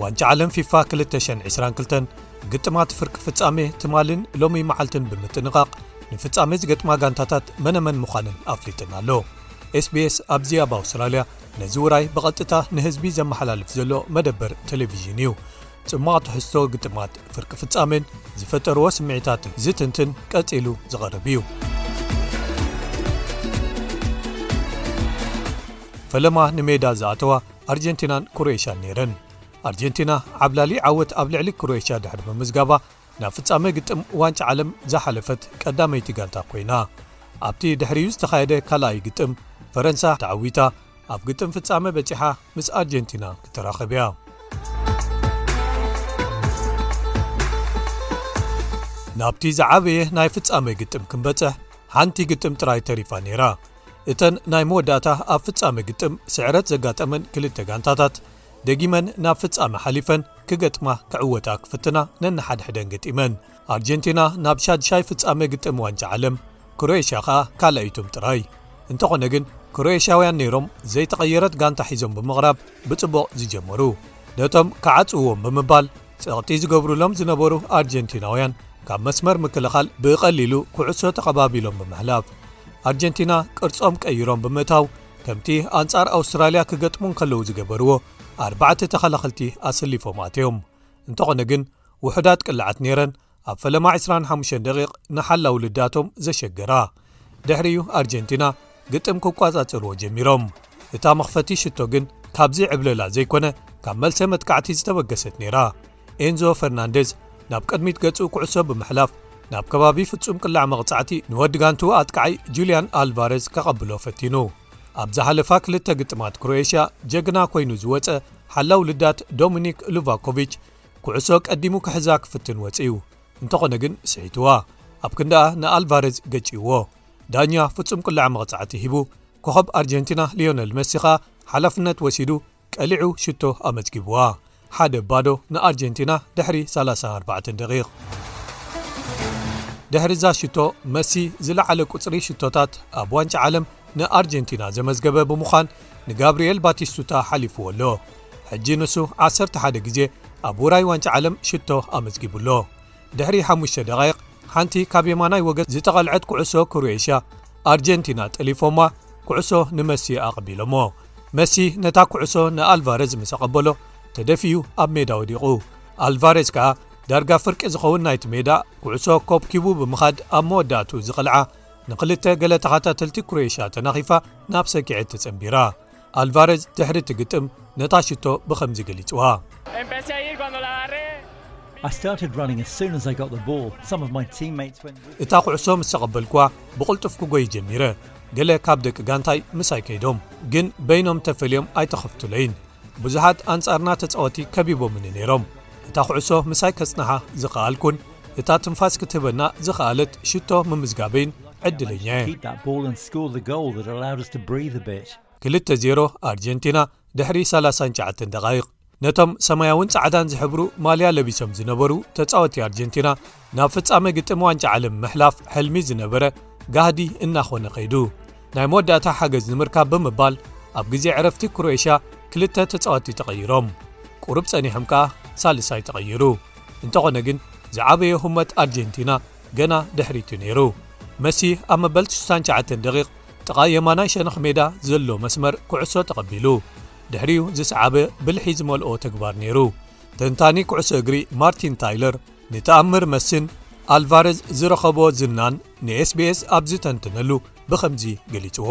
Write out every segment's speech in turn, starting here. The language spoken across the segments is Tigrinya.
ዋንጭ ዓለም ፊፋ 222 ግጥማት ፍርቂ ፍጻሜ ትማልን ሎሚ መዓልትን ብምጥንቓቕ ንፍጻሜ ዝገጥማ ጋንታታት መነመን ምዃንን ኣፍሊጥን ኣሎ SBS ኣብዚ ኣብ ኣውስትራልያ ነዚ ውራይ ብቐጥታ ንህዝቢ ዘመሓላልፍ ዘሎ መደበር ቴሌቭዥን እዩ ጽማቕ ትሕዝቶ ግጥማት ፍርቂ ፍጻሜን ዝፈጠርዎ ስምዒታትን ዝትንትን ቀጺሉ ዝቐርብ እዩ ፈለማ ንሜዳ ዝኣተዋ ኣርጀንቲናን ኩሮኤሽያን ነይረን ኣርጀንቲና ዓብላሊ ዓወት ኣብ ልዕሊ ክሮኤሽያ ድሕሪ ምምዝጋባ ናብ ፍጻመ ግጥም ዋንጫ ዓለም ዝሓለፈት ቀዳመይቲ ጋንታ ኰይና። ኣብቲ ድሕሪኡ ዝተኻየደ ካልኣይ ግጥም፣ ፈረንሳ ተዓዊታ ኣብ ግጥም ፍጻመ በጺሓ ምስ ኣርጀንቲና ክትራኸብ እያ። ናብቲ ዝዓበየ ናይ ፍጻመ ግጥም ክንበጽሕ ሓንቲ ግጥም ጥራይ ተሪፋ ነይራ። እተን ናይ መወዳእታ ኣብ ፍጻመ ግጥም ስዕረት ዘጋጠመን ክልተ ጋንታታት፣ ደጊመን ናብ ፍጻመ ሓሊፈን ክገጥማ ክዕወታ ክፍትና ነንሓድሕደን ገጢመን። ኣርጀንቲና ናብ ሻድሻይ ፍጻመ ግጥም ዋንጫ ዓለም፣ ክሮኤሽያ ከኣ ካልኣይቱም ጥራይ። እንተኾነ ግን ክሮኤሽያውያን ነይሮም ዘይተቐየረት ጋንታ ሒዞም ብምቕራብ ብጽቡቕ ዝጀመሩ። ነቶም ክዓጽውዎም ብምባል ጸቕጢ ዝገብሩሎም ዝነበሩ ኣርጀንቲናውያን ካብ መስመር ምክልኻል ብቐሊሉ ኩዕሶ ተቐባቢሎም ብምሕላፍ ኣርጀንቲና ቅርጾም ቀይሮም ብምእታው ከምቲ ኣንጻር ኣውስትራልያ ክገጥሙ እንከለዉ ዝገበርዎ ኣርባዕተ ተኸላኸልቲ ኣሰሊፎም ኣትዮም እንተኾነ ግን ውሑዳት ቅላዓት ነይረን ኣብ ፈለማ 25 ደቂቕ ንሓላው ልዳቶም ዘሸገራ ድሕሪ እዩ ኣርጀንቲና ግጥም ክቋጻጸርዎ ጀሚሮም እታ መኽፈቲ ሽቶ ግን ካብዚ ዕብለላ ዘይኮነ ካብ መልሰ መጥቃዕቲ ዝተበገሰት ነይራ ኤንዞ ፈርናንደዝ ናብ ቅድሚት ገጹ ኩዕሶ ብምሕላፍ ናብ ከባቢ ፍጹም ቅላዕ መቕጻዕቲ ንወዲ ጋንቱ ኣጥቃዓይ ጁልያን ኣልቫረዝ ከቐብሎ ፈቲኑ። ኣብ ዝሓለፋ ክልተ ግጥማት ክሮኤሽያ ጀግና ኮይኑ ዝወጸ ሓላው ልዳት ዶሚኒክ ሉቫኮቪች ኩዕሶ ቀዲሙ ክሕዛ ክፍትን ወጺኡ እንተኾነ ግን ስሒትዋ ኣብ ክንዳኣ ንኣልቫረዝ ገጭዎ ዳኛ ፍጹም ቅላዕ መቕጻዕቲ ሂቡ ኮኸብ ኣርጀንቲና ሊዮነል መሲ ከኣ ሓላፍነት ወሲዱ ቀሊዑ ሽቶ ኣመዝጊቡዋ ሓደ ባዶ ንኣርጀንቲና ድሕሪ ሰላሳን ኣርባዕተን ደቒቕ። ድሕሪ'ዛ ሽቶ መሲ ዝለዓለ ቁጽሪ ሽቶታት ኣብ ዋንጫ ዓለም ንኣርጀንቲና ዘመዝገበ ብምዃን ንጋብርኤል ባቲስቱታ ሓሊፉዎ ኣሎ። ሕጂ ንሱ ዓሰርተ ሓደ ግዜ ኣብ ውራይ ዋንጫ ዓለም ሽቶ ኣመዝጊቡ ኣሎ። ድሕሪ ሓሙሽተ ደቓይቕ ሓንቲ ካብ የማናይ ወገን ዝተቐልዐት ኩዕሶ ክሮኤሽያ ኣርጀንቲና ጠሊፎማ ኩዕሶ ንመሲ ኣቐቢሎሞ። መሲ ነታ ኩዕሶ ንኣልቫረዝ ምስ ኣቐበሎ ተደፊኡ ኣብ ሜዳ ወዲቑ ኣልቫረዝ ከኣ ዳርጋ ፍርቂ ዝኸውን ናይቲ ሜዳ ኩዕሶ ኮብኪቡ ብምኻድ ኣብ መወዳእትኡ ዝቐልዓ ንክልተ ገለ ተኸታተልቲ ኩሮኤሽያ ተናኺፋ ናብ ሰኪዐት ተጸንቢራ ኣልቫረዝ ድሕሪ እቲ ግጥም ነታ ሽቶ ብኸምዚ ገሊጽዋ እታ ኩዕሶ ምስ ኣቐበልክዋ ብቕልጡፍ ክጎይ ጀሚረ ገለ ካብ ደቂ ጋንታይ ምሳይ ከይዶም ግን በይኖም ተፈልዮም ኣይተኸፍቱለይን። ብዙሓት ኣንጻርና ተጻወቲ ከቢቦምኒ ነይሮም። እታ ኩዕሶ ምሳይ ከጽንሓ ዝኸኣልኩን እታ ትንፋስ ክትህበና ዝኸኣለት ሽቶ ምምዝጋበይን ዕድለኛ'የ። ክልተ ዜሮ ኣርጀንቲና ድሕሪ ሰላሳን ትሽዓተን ደቓይቕ። ነቶም ሰማያውን ጻዕዳን ዝሕብሩ ማልያ ለቢሶም ዝነበሩ ተጻወቲ ኣርጀንቲና ናብ ፍጻመ ግጥም ዋንጫ ዓለም ምሕላፍ ሕልሚ ዝነበረ ጋህዲ እናኾነ ከይዱ። ናይ መወዳእታ ሓገዝ ንምርካብ ብምባል ኣብ ግዜ ዕረፍቲ ክሮኤሽያ ክልተ ተጻወቲ ተቐይሮም ቁሩብ ጸኒሖም ከኣ ሳልሳይ ተቐይሩ። እንተኾነ ግን ዝዓበየ ሁመት ኣርጀንቲና ገና ድሕሪት እዩ ነይሩ። መሲ ኣብ መበል 69 ደቒቕ ጥቓ የማናይ ሸነኽ ሜዳ ዘሎ መስመር ኩዕሶ ተቐቢሉ። ድሕሪኡ ዝሰዓበ ብልሒ ዝመልኦ ተግባር ነይሩ። ተንታኒ ኩዕሶ እግሪ ማርቲን ታይለር ንተኣምር መስን ኣልቫረዝ ዝረኸቦ ዝናን ንኤስቢኤስ ኣብ ዝተንትነሉ ብኸምዚ ገሊጽዎ።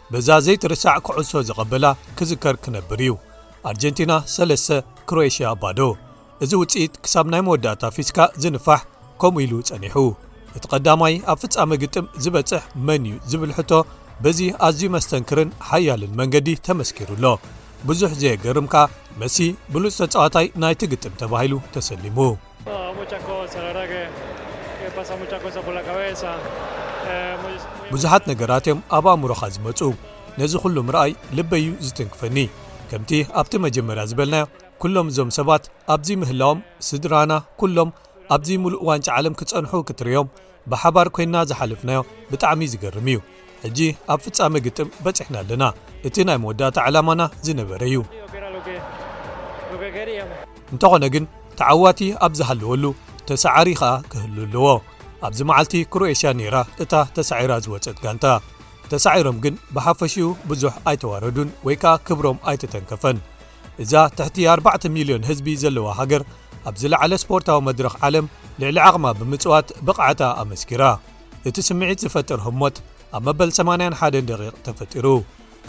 በዛ ዘይትርሳዕ ኩዕሶ ዝቐበላ ክዝከር ክነብር እዩ ኣርጀንቲና ሰለስተ ክሮኤሽያ ባዶ እዚ ውጽኢት ክሳብ ናይ መወዳእታ ፊስካ ዝንፋሕ ከምኡ ኢሉ ጸኒሑ እቲ ቀዳማይ ኣብ ፍጻመ ግጥም ዝበጽሕ መን እዩ ዝብል ሕቶ በዚ ኣዝዩ መስተንክርን ሓያልን መንገዲ ተመስኪሩ ኣሎ ብዙሕ ዘየገርም ከኣ መሲ ብሉፅ ተጻዋታይ ናይቲ ግጥም ተባሂሉ ተሰሊሙ ብዙሓት ነገራት እዮም ኣብ ኣእምሮኻ ዝመጹ ነዚ ዅሉ ምርኣይ ልበይ'ዩ ዝትንክፈኒ ከምቲ ኣብቲ መጀመርያ ዝበልናዮ ኵሎም እዞም ሰባት ኣብዚ ምህላዎም ስድራና ኵሎም ኣብዚ ምሉእ ዋንጫ ዓለም ክጸንሑ ክትርእዮም። ብሓባር ኮይና ዝሓለፍናዮ ብጣዕሚ ዝገርም እዩ ሕጂ ኣብ ፍጻመ ግጥም በጺሕና ኣለና እቲ ናይ መወዳእታ ዕላማና ዝነበረ እዩ እንተኾነ ግን ተዓዋቲ ኣብ ዝሃለወሉ ተሰዓሪ ከኣ ክህሉ ኣለዎ ኣብዚ መዓልቲ ክሮኤሽያ ነይራ እታ ተሳዒራ ዝወጸት ጋንታ ተሳዒሮም ግን ብሓፈሽኡ ብዙሕ ኣይተዋረዱን ወይ ከኣ ክብሮም ኣይተተንከፈን እዛ ትሕቲ ኣርባዕተ ሚልዮን ህዝቢ ዘለዋ ሃገር ኣብ ዝለዓለ ስፖርታዊ መድረኽ ዓለም ልዕሊ ዓቕማ ብምጽዋት ብቕዓታ ኣመስኪራ። እቲ ስምዒት ዝፈጥር ህሞት ኣብ መበል ሰማንያን ሓደን ደቒቕ ተፈጢሩ።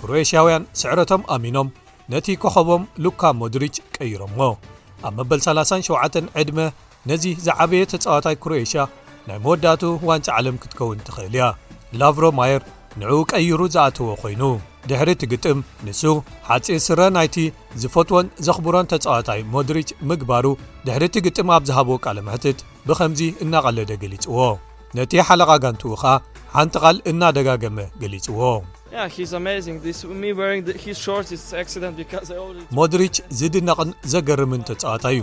ክሮኤሽያውያን ስዕረቶም ኣሚኖም ነቲ ኮኾቦም ሉካ ሞድሪች ቀይሮሞ። ኣብ መበል ሰላሳን ሸውዓተን ዕድመ ነዚ ዝዓበየ ተጻዋታይ ክሮኤሽያ ናይ መወዳእትኡ ዋንጫ ዓለም ክትከውን ትኽእል እያ። ላቭሮ ማየር ንዕኡ ቀይሩ ዝኣተዎ ኮይኑ፣ ድሕሪ እቲ ግጥም ንሱ ሓጺር ስረ ናይቲ ዝፈትዎን ዘኽብሮን ተጻዋታይ ሞድሪች ምግባሩ ድሕሪ እቲ ግጥም ኣብ ዝሃቦ ቃለ መሕትት ብኸምዚ እናቐለደ ገሊጽዎ። ነቲ ሓለቓ ጋንትኡ ኸኣ ሓንቲ ቓል እናደጋገመ ገሊጽዎ። ሞድሪች ዝድነቕን ዘገርምን ተጻዋታይ እዩ።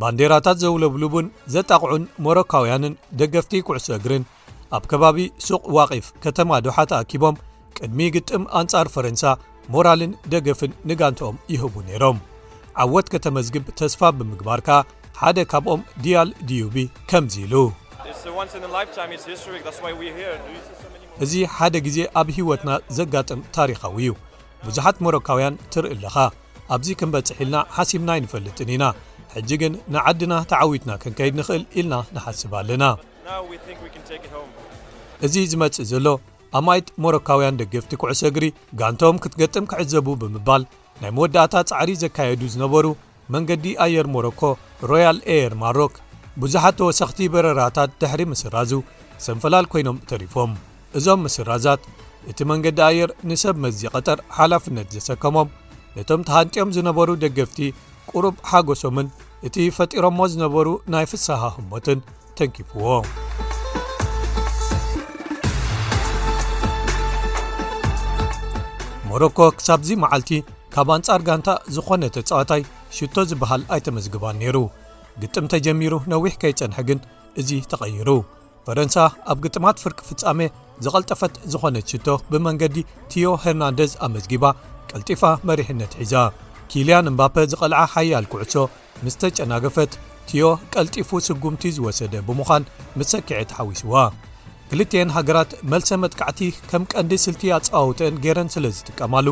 ባንዴራታት ዘውለብልቡን ዘጣቕዑን ሞሮካውያንን ደገፍቲ ኩዕሶ እግርን ኣብ ከባቢ ሱቕ ዋቒፍ ከተማ ዶሓ ተኣኪቦም ቅድሚ ግጥም ኣንጻር ፈረንሳ ሞራልን ደገፍን ንጋንትኦም ይህቡ ነይሮም ዓወት ከተመዝግብ ተስፋ ብምግባር ከኣ ሓደ ካብኦም ድያል ድዩቢ ከምዚ ኢሉ እዚ ሓደ ግዜ ኣብ ህይወትና ዘጋጥም ታሪኻዊ እዩ ብዙሓት ሞሮካውያን ትርኢ ኣለኻ ኣብዚ ክንበጽሕ ኢልና ሓሲብና ኣይንፈልጥን ኢና ሕጂ ግን ንዓድና ተዓዊትና ክንከይድ ንኽእል ኢልና ንሓስብ ኣለና እዚ ዝመጽእ ዘሎ ኣማይት ሞሮካውያን ደገፍቲ ኩዕሶ እግሪ ጋንቶም ክትገጥም ክዕዘቡ ብምባል ናይ መወዳእታ ጻዕሪ ዘካየዱ ዝነበሩ መንገዲ ኣየር ሞሮኮ ሮያል ኤር ማሮክ ብዙሓት ተወሰኽቲ በረራታት ድሕሪ ምስራዙ ሰንፈላል ኮይኖም ተሪፎም እዞም ምስራዛት እቲ መንገዲ ኣየር ንሰብ መዚ ቐጠር ሓላፍነት ዘሰከሞም ነቶም ተሃንጥዮም ዝነበሩ ደገፍቲ ቁሩብ ሓጎሶምን እቲ ፈጢሮሞ ዝነበሩ ናይ ፍሳሃ ህሞትን ተጊብዎ። ሞሮኮ ክሳብዚ መዓልቲ ካብ ኣንጻር ጋንታ ዝኾነ ተጻዋታይ ሽቶ ዝበሃል ኣይተመዝግባን ነይሩ ግጥም ተጀሚሩ ነዊሕ ከይጸንሐ ግን እዚ ተቐይሩ ፈረንሳ ኣብ ግጥማት ፍርቂ ፍጻሜ ዝቐልጠፈት ዝኾነት ሽቶ ብመንገዲ ቲዮ ሄርናንደዝ ኣመዝጊባ ቀልጢፋ መሪሕነት ሒዛ ኪልያን እምባፐ ዝቐልዓ ሓያል ኩዕሶ ምስ ተጨናገፈት፣ ቲዮ ቀልጢፉ ስጕምቲ ዝወሰደ ብምዃን ምስ ሰኪዔ ተሓዊስዋ። ክልቲኤን ሃገራት መልሰ መጥቃዕቲ ከም ቀንዲ ስልቲ ኣጸዋውተኣን ገይረን ስለ ዝጥቀማሉ፣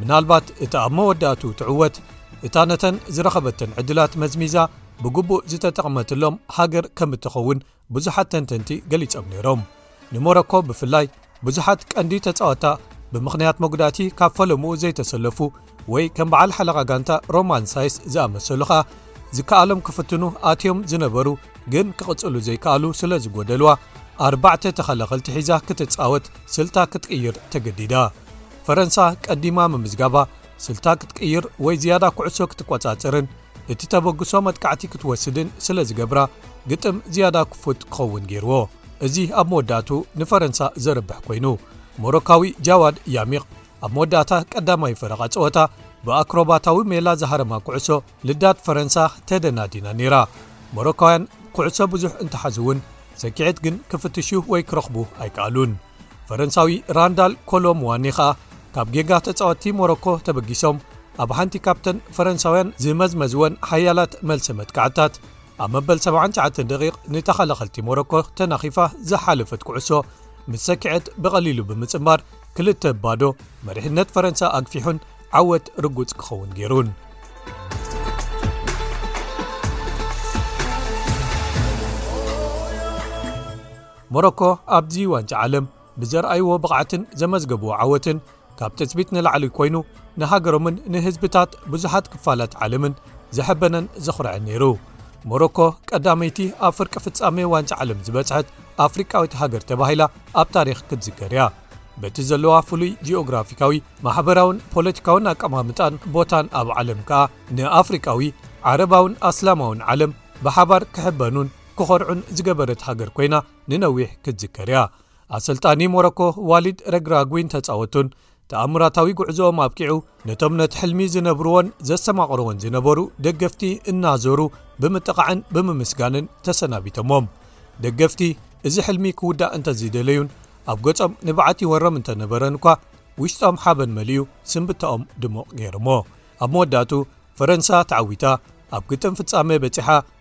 ምናልባት እቲ ኣብ መወዳእትኡ ትዕወት፣ እታ ነተን ዝረኸበተን ዕድላት መዝሚዛ ብግቡእ ዝተጠቕመትሎም ሃገር ከም እትኸውን ብዙሓት ተንተንቲ ገሊጾም ነይሮም። ንሞሮኮ ብፍላይ ብዙሓት ቀንዲ ተጻወታ ብምኽንያት መጉዳእቲ ካብ ፈለምኡ ዘይተሰለፉ ወይ ከም በዓል ሓለቓ ጋንታ ሮማን ሳይስ ዝኣመሰሉ ኸኣ ዝከኣሎም ክፍትኑ ኣትዮም ዝነበሩ ግን ክቕጽሉ ዘይከኣሉ ስለ ዝጐደልዋ ኣርባዕተ ተኸላኸልቲ ሒዛ ክትጻወት ስልታ ክትቅይር ተገዲዳ። ፈረንሳ ቀዲማ ምምዝጋባ ስልታ ክትቅይር ወይ ዝያዳ ኩዕሶ ክትቈጻጽርን እቲ ተበግሶ መጥቃዕቲ ክትወስድን ስለ ዝገብራ ግጥም ዝያዳ ክፉት ክኸውን ገይርዎ። እዚ ኣብ መወዳእትኡ ንፈረንሳ ዘርብሕ ኰይኑ፣ ሞሮካዊ ጃዋድ ያሚቕ ኣብ መወዳእታ ቀዳማይ ፈረቓ ጸወታ ብኣክሮባታዊ ሜላ ዝሃረማ ኵዕሶ ልዳት ፈረንሳ ተደናዲና ነይራ። ሞሮካውያን ኵዕሶ ብዙሕ እንተሓዙ'ውን ሰኪዔት ግን ክፍትሹ ወይ ክረኽቡ ኣይከኣሉን። ፈረንሳዊ ራንዳል ኮሎምዋኒ ኸኣ ካብ ጌጋ ተጻወቲ ሞሮኮ ተበጊሶም ኣብ ሓንቲ ካብተን ፈረንሳውያን ዝመዝመዝወን ሓያላት መልሰ መጥቃዕትታት ኣብ መበል 79 ደቒቕ ንተኸላኸልቲ ሞሮኮ ተናኺፋ ዝሓለፈት ኩዕሶ ምስ ሰኪዐት ብቐሊሉ ብምጽማር ክልተ ባዶ መሪሕነት ፈረንሳ ኣግፊሑን ዓወት ርጉጽ ክኸውን ገይሩን ሞሮኮ ኣብዚ ዋንጫ ዓለም ብዘርኣይዎ ብቕዓትን ዘመዝገብዎ ዓወትን ካብ ትፅቢት ንላዕሊ ኮይኑ ንሃገሮምን ንህዝብታት ብዙሓት ክፋላት ዓለምን ዘሐበነን ዘኹርዐን ነይሩ ሞሮኮ ቀዳመይቲ ኣብ ፍርቂ ፍጻሜ ዋንጫ ዓለም ዝበጽሐት ኣፍሪቃዊት ሃገር ተባሂላ ኣብ ታሪኽ ክትዝከር እያ በቲ ዘለዋ ፍሉይ ጂኦግራፊካዊ ማሕበራውን ፖለቲካውን ኣቀማምጣን ቦታን ኣብ ዓለም ከኣ ንኣፍሪቃዊ ዓረባውን ኣስላማውን ዓለም ብሓባር ክሕበኑን ክኾርዑን ዝገበረት ሃገር ኮይና ንነዊሕ ክትዝከር እያ። ኣሰልጣኒ ሞሮኮ ዋሊድ ረግራግዊን ተጻወቱን ተኣምራታዊ ጉዕዞኦም ኣብቂዑ ነቶም ነቲ ሕልሚ ዝነብርዎን ዘሰማቕርዎን ዝነበሩ ደገፍቲ እናዞሩ ብምጥቓዕን ብምምስጋንን ተሰናቢቶሞም ደገፍቲ እዚ ሕልሚ ክውዳእ እንተዝደለዩን ኣብ ገጾም ንብዓት ይወሮም እንተነበረን እኳ ውሽጦም ሓበን መልዩ ስምብታኦም ድሞቕ ገይሮሞ ኣብ መወዳእቱ ፈረንሳ ተዓዊታ ኣብ ግጥም ፍጻመ በጺሓ